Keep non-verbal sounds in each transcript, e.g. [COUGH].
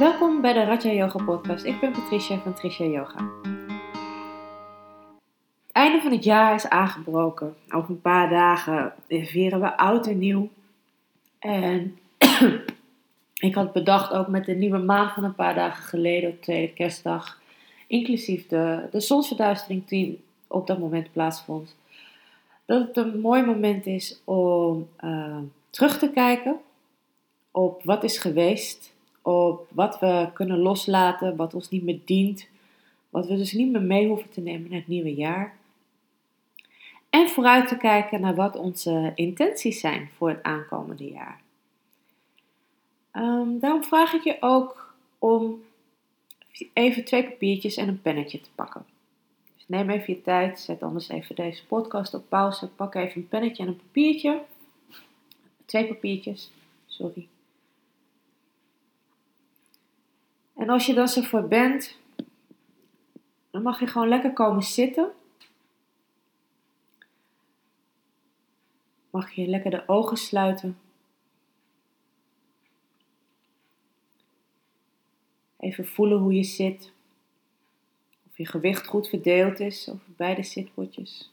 Welkom bij de Raja Yoga Podcast. Ik ben Patricia van Tricia Yoga. Het einde van het jaar is aangebroken. Over een paar dagen vieren we oud en nieuw. En [CLEARS THROAT] ik had bedacht ook met de nieuwe maan van een paar dagen geleden op tweede kerstdag, inclusief de, de zonsverduistering die op dat moment plaatsvond, dat het een mooi moment is om uh, terug te kijken op wat is geweest, op wat we kunnen loslaten, wat ons niet meer dient, wat we dus niet meer mee hoeven te nemen naar het nieuwe jaar. En vooruit te kijken naar wat onze intenties zijn voor het aankomende jaar. Um, daarom vraag ik je ook om even twee papiertjes en een pennetje te pakken. Dus neem even je tijd, zet anders even deze podcast op pauze, pak even een pennetje en een papiertje. Twee papiertjes, sorry. En als je dan zo voor bent, dan mag je gewoon lekker komen zitten. Mag je lekker de ogen sluiten. Even voelen hoe je zit. Of je gewicht goed verdeeld is over beide zitbordjes.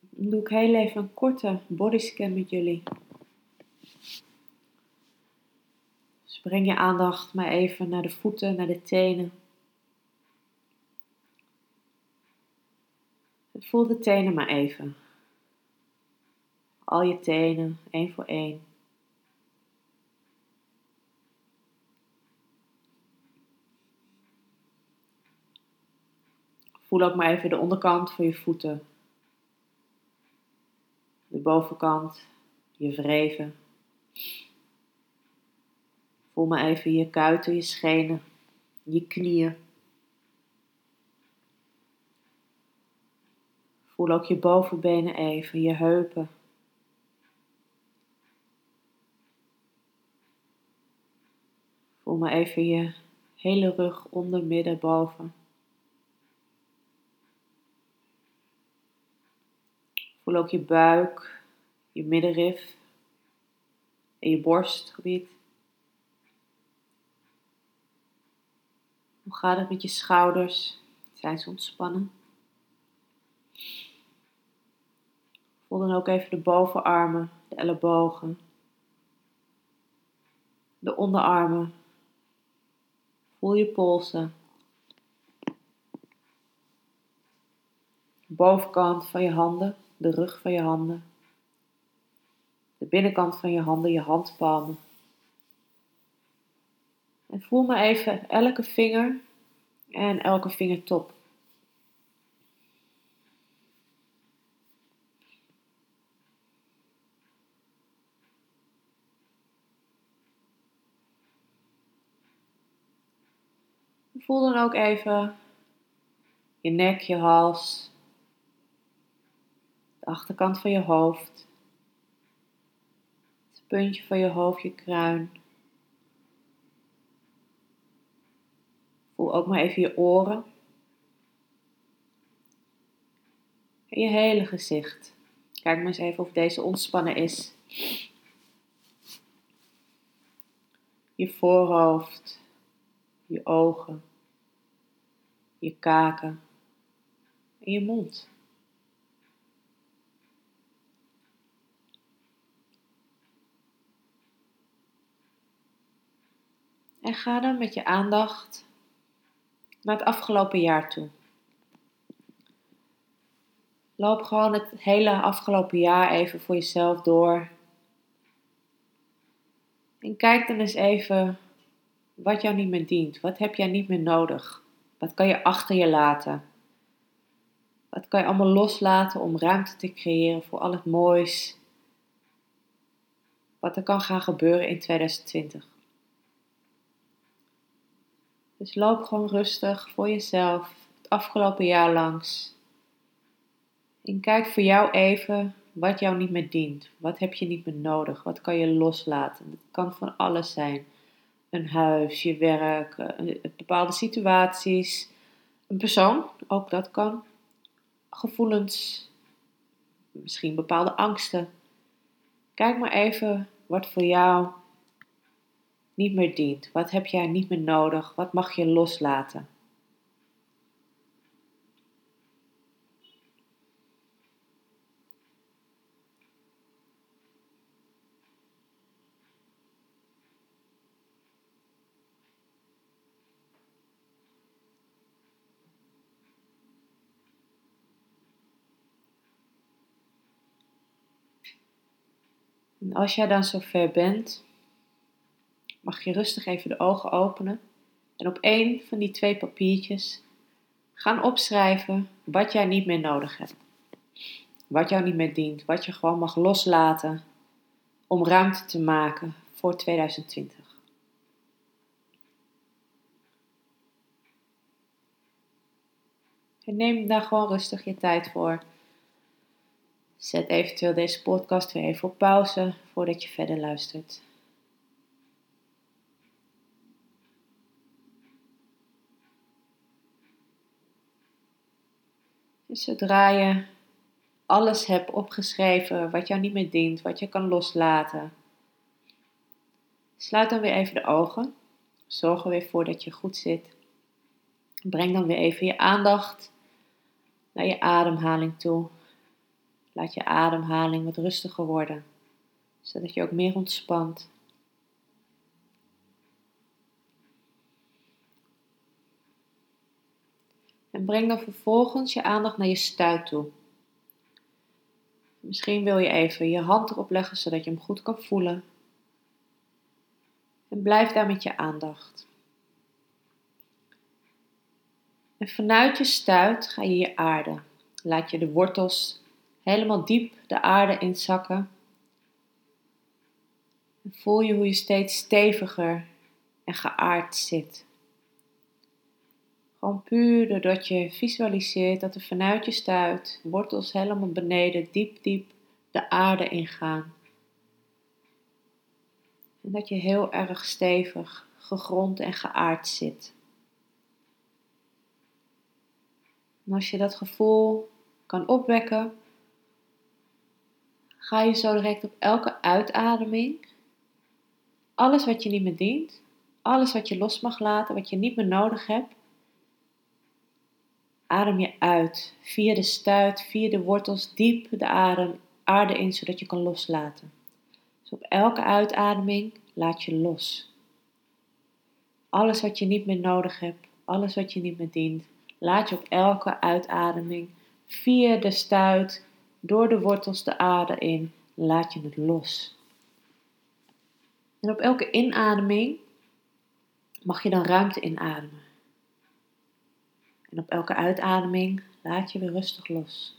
Dan doe ik heel even een korte bodyscan met jullie. Dus breng je aandacht maar even naar de voeten, naar de tenen. Voel de tenen maar even. Al je tenen, één voor één. Voel ook maar even de onderkant van je voeten. De bovenkant, je wreven. Voel maar even je kuiten, je schenen, je knieën. Voel ook je bovenbenen even, je heupen. Voel maar even je hele rug onder, midden, boven. Voel ook je buik, je middenrif en je borstgebied. Hoe gaat het met je schouders? Zijn ze ontspannen? Voel dan ook even de bovenarmen, de ellebogen, de onderarmen. Voel je polsen. De bovenkant van je handen de rug van je handen, de binnenkant van je handen, je handpalmen. En voel maar even elke vinger en elke vingertop. Voel dan ook even je nek, je hals, de achterkant van je hoofd, het puntje van je hoofd, je kruin. Ook maar even je oren. En je hele gezicht. Kijk maar eens even of deze ontspannen is. Je voorhoofd, je ogen, je kaken en je mond. En ga dan met je aandacht naar het afgelopen jaar toe. Loop gewoon het hele afgelopen jaar even voor jezelf door. En kijk dan eens even wat jou niet meer dient. Wat heb jij niet meer nodig? Wat kan je achter je laten? Wat kan je allemaal loslaten om ruimte te creëren voor al het moois? Wat er kan gaan gebeuren in 2020. Dus loop gewoon rustig voor jezelf het afgelopen jaar langs. En kijk voor jou even wat jou niet meer dient. Wat heb je niet meer nodig? Wat kan je loslaten? Het kan van alles zijn. Een huis, je werk, eh, bepaalde situaties, een persoon, ook dat kan. Gevoelens, misschien bepaalde angsten. Kijk maar even wat voor jou niet meer dient? Wat heb jij niet meer nodig? Wat mag je loslaten? En als jij dan zover bent, mag je rustig even de ogen openen en op één van die twee papiertjes gaan opschrijven wat jij niet meer nodig hebt. Wat jou niet meer dient, wat je gewoon mag loslaten om ruimte te maken voor 2020. En neem daar gewoon rustig je tijd voor. Zet eventueel deze podcast weer even op pauze voordat je verder luistert. Dus zodra je alles hebt opgeschreven wat jou niet meer dient, wat je kan loslaten, sluit dan weer even de ogen. Zorg er weer voor dat je goed zit. Breng dan weer even je aandacht naar je ademhaling toe. Laat je ademhaling wat rustiger worden, zodat je ook meer ontspant. En breng dan vervolgens je aandacht naar je stuit toe. Misschien wil je even je hand erop leggen zodat je hem goed kan voelen. En blijf daar met je aandacht. En vanuit je stuit ga je je aarden. Laat je de wortels helemaal diep de aarde inzakken. En voel je hoe je steeds steviger en geaard zit. Gewoon puur doordat je visualiseert dat er vanuit je stuit wortels helemaal beneden diep diep de aarde ingaan. En dat je heel erg stevig, gegrond en geaard zit. En als je dat gevoel kan opwekken, ga je zo direct op elke uitademing alles wat je niet meer dient, alles wat je los mag laten, wat je niet meer nodig hebt, adem je uit via de stuit, via de wortels, diep de adem, aarde in, zodat je kan loslaten. Dus op elke uitademing laat je los. Alles wat je niet meer nodig hebt, alles wat je niet meer dient, laat je op elke uitademing via de stuit, door de wortels de aarde in, laat je het los. En op elke inademing mag je dan ruimte inademen. En op elke uitademing laat je weer rustig los.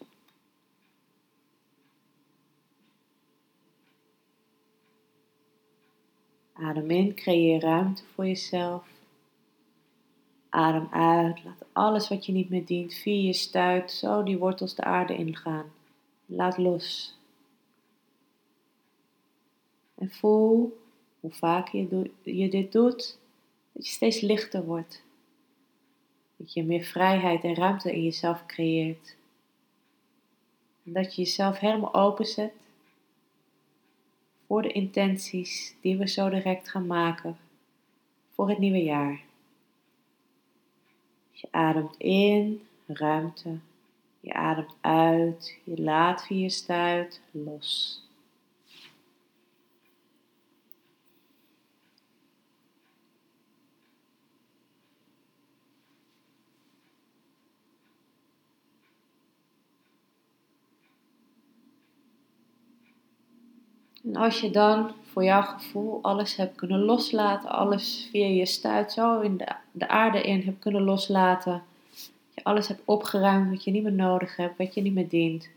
Adem in, creëer ruimte voor jezelf. Adem uit, laat alles wat je niet meer dient via je stuit zo die wortels de aarde ingaan. Laat los. En voel hoe je, je dit doet, dat je steeds lichter wordt. Dat je meer vrijheid en ruimte in jezelf creëert. En dat je jezelf helemaal openzet voor de intenties die we zo direct gaan maken voor het nieuwe jaar. Je ademt in, ruimte. Je ademt uit, je laat via je stuit los. En als je dan voor jouw gevoel alles hebt kunnen loslaten, alles via je stuit zo in de, de aarde in hebt kunnen loslaten, je alles hebt opgeruimd wat je niet meer nodig hebt, wat je niet meer dient,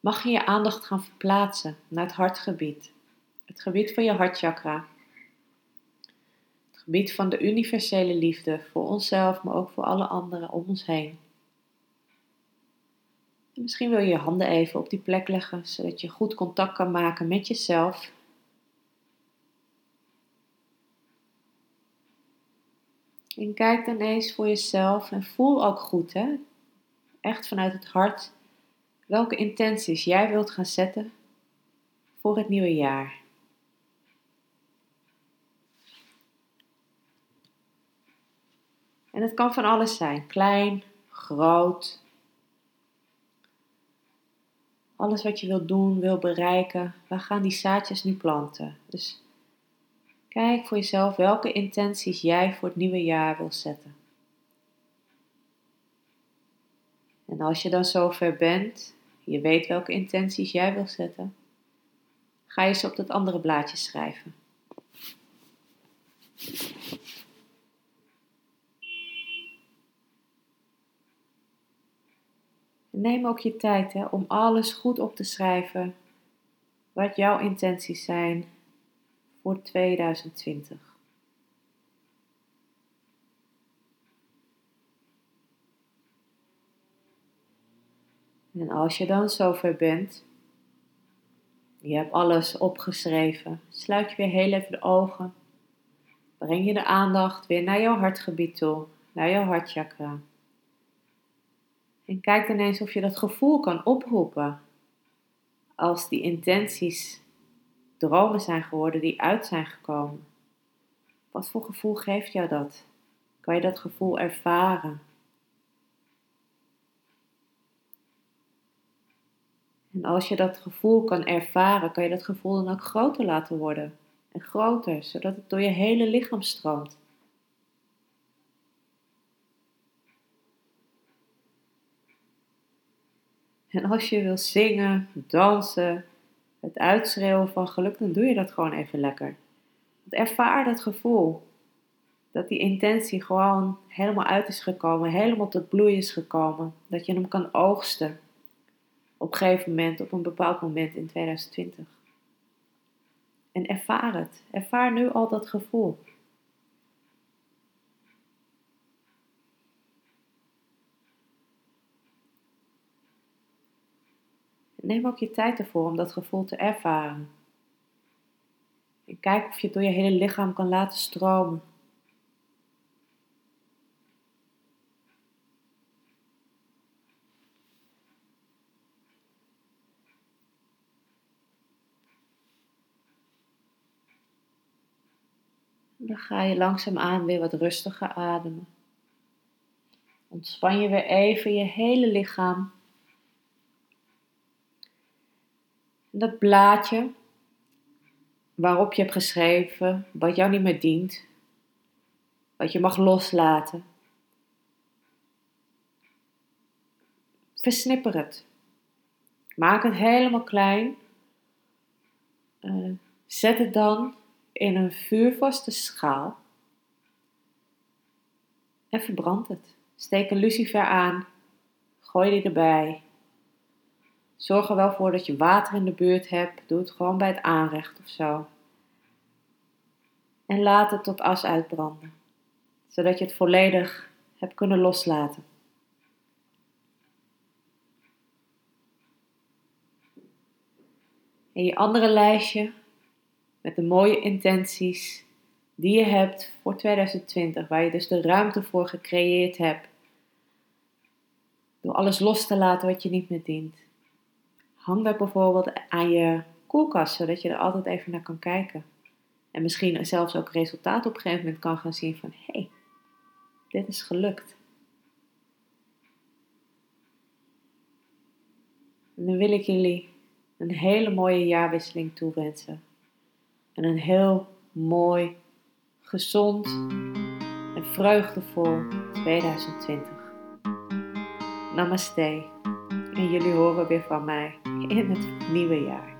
mag je je aandacht gaan verplaatsen naar het hartgebied. Het gebied van je hartchakra. Het gebied van de universele liefde voor onszelf, maar ook voor alle anderen om ons heen. Misschien wil je je handen even op die plek leggen, zodat je goed contact kan maken met jezelf. En kijk dan eens voor jezelf en voel ook goed, hè? echt vanuit het hart, welke intenties jij wilt gaan zetten voor het nieuwe jaar. En het kan van alles zijn: klein, groot, alles wat je wilt doen, wil bereiken, we gaan die zaadjes nu planten. Dus kijk voor jezelf welke intenties jij voor het nieuwe jaar wil zetten. En als je dan zover bent, je weet welke intenties jij wil zetten, ga je ze op dat andere blaadje schrijven. Neem ook je tijd hè, om alles goed op te schrijven wat jouw intenties zijn voor 2020. En als je dan zover bent, je hebt alles opgeschreven, sluit je weer heel even de ogen. Breng je de aandacht weer naar jouw hartgebied toe, naar jouw hartchakra. En kijk dan eens of je dat gevoel kan oproepen. Als die intenties dromen zijn geworden die uit zijn gekomen. Wat voor gevoel geeft jou dat? Kan je dat gevoel ervaren? En als je dat gevoel kan ervaren, kan je dat gevoel dan ook groter laten worden. En groter, zodat het door je hele lichaam stroomt. En als je wil zingen, dansen, het uitschreeuwen van geluk, dan doe je dat gewoon even lekker. ervaar dat gevoel. Dat die intentie gewoon helemaal uit is gekomen, helemaal tot bloei is gekomen. Dat je hem kan oogsten op een gegeven moment, op een bepaald moment in 2020. En ervaar het. Ervaar nu al dat gevoel. Neem ook je tijd ervoor om dat gevoel te ervaren. En kijk of je het door je hele lichaam kan laten stromen. Dan ga je langzaamaan weer wat rustiger ademen. Ontspan je weer even je hele lichaam. Dat blaadje waarop je hebt geschreven wat jou niet meer dient, wat je mag loslaten. Versnipper het. Maak het helemaal klein. Uh, zet het dan in een vuurvaste schaal en verbrand het. Steek een lucifer aan, gooi die erbij. Zorg er wel voor dat je water in de buurt hebt. Doe het gewoon bij het aanrecht of zo. En laat het tot as uitbranden, zodat je het volledig hebt kunnen loslaten. En je andere lijstje met de mooie intenties die je hebt voor 2020, waar je dus de ruimte voor gecreëerd hebt. Door alles los te laten wat je niet meer dient. Hang dat bijvoorbeeld aan je koelkast, zodat je er altijd even naar kan kijken. En misschien zelfs ook resultaat op een gegeven moment kan gaan zien van hé, hey, dit is gelukt. En dan wil ik jullie een hele mooie jaarwisseling toewensen en een heel mooi, gezond en vreugdevol 2020. Namaste. En jullie horen weer van mij in het nieuwe jaar.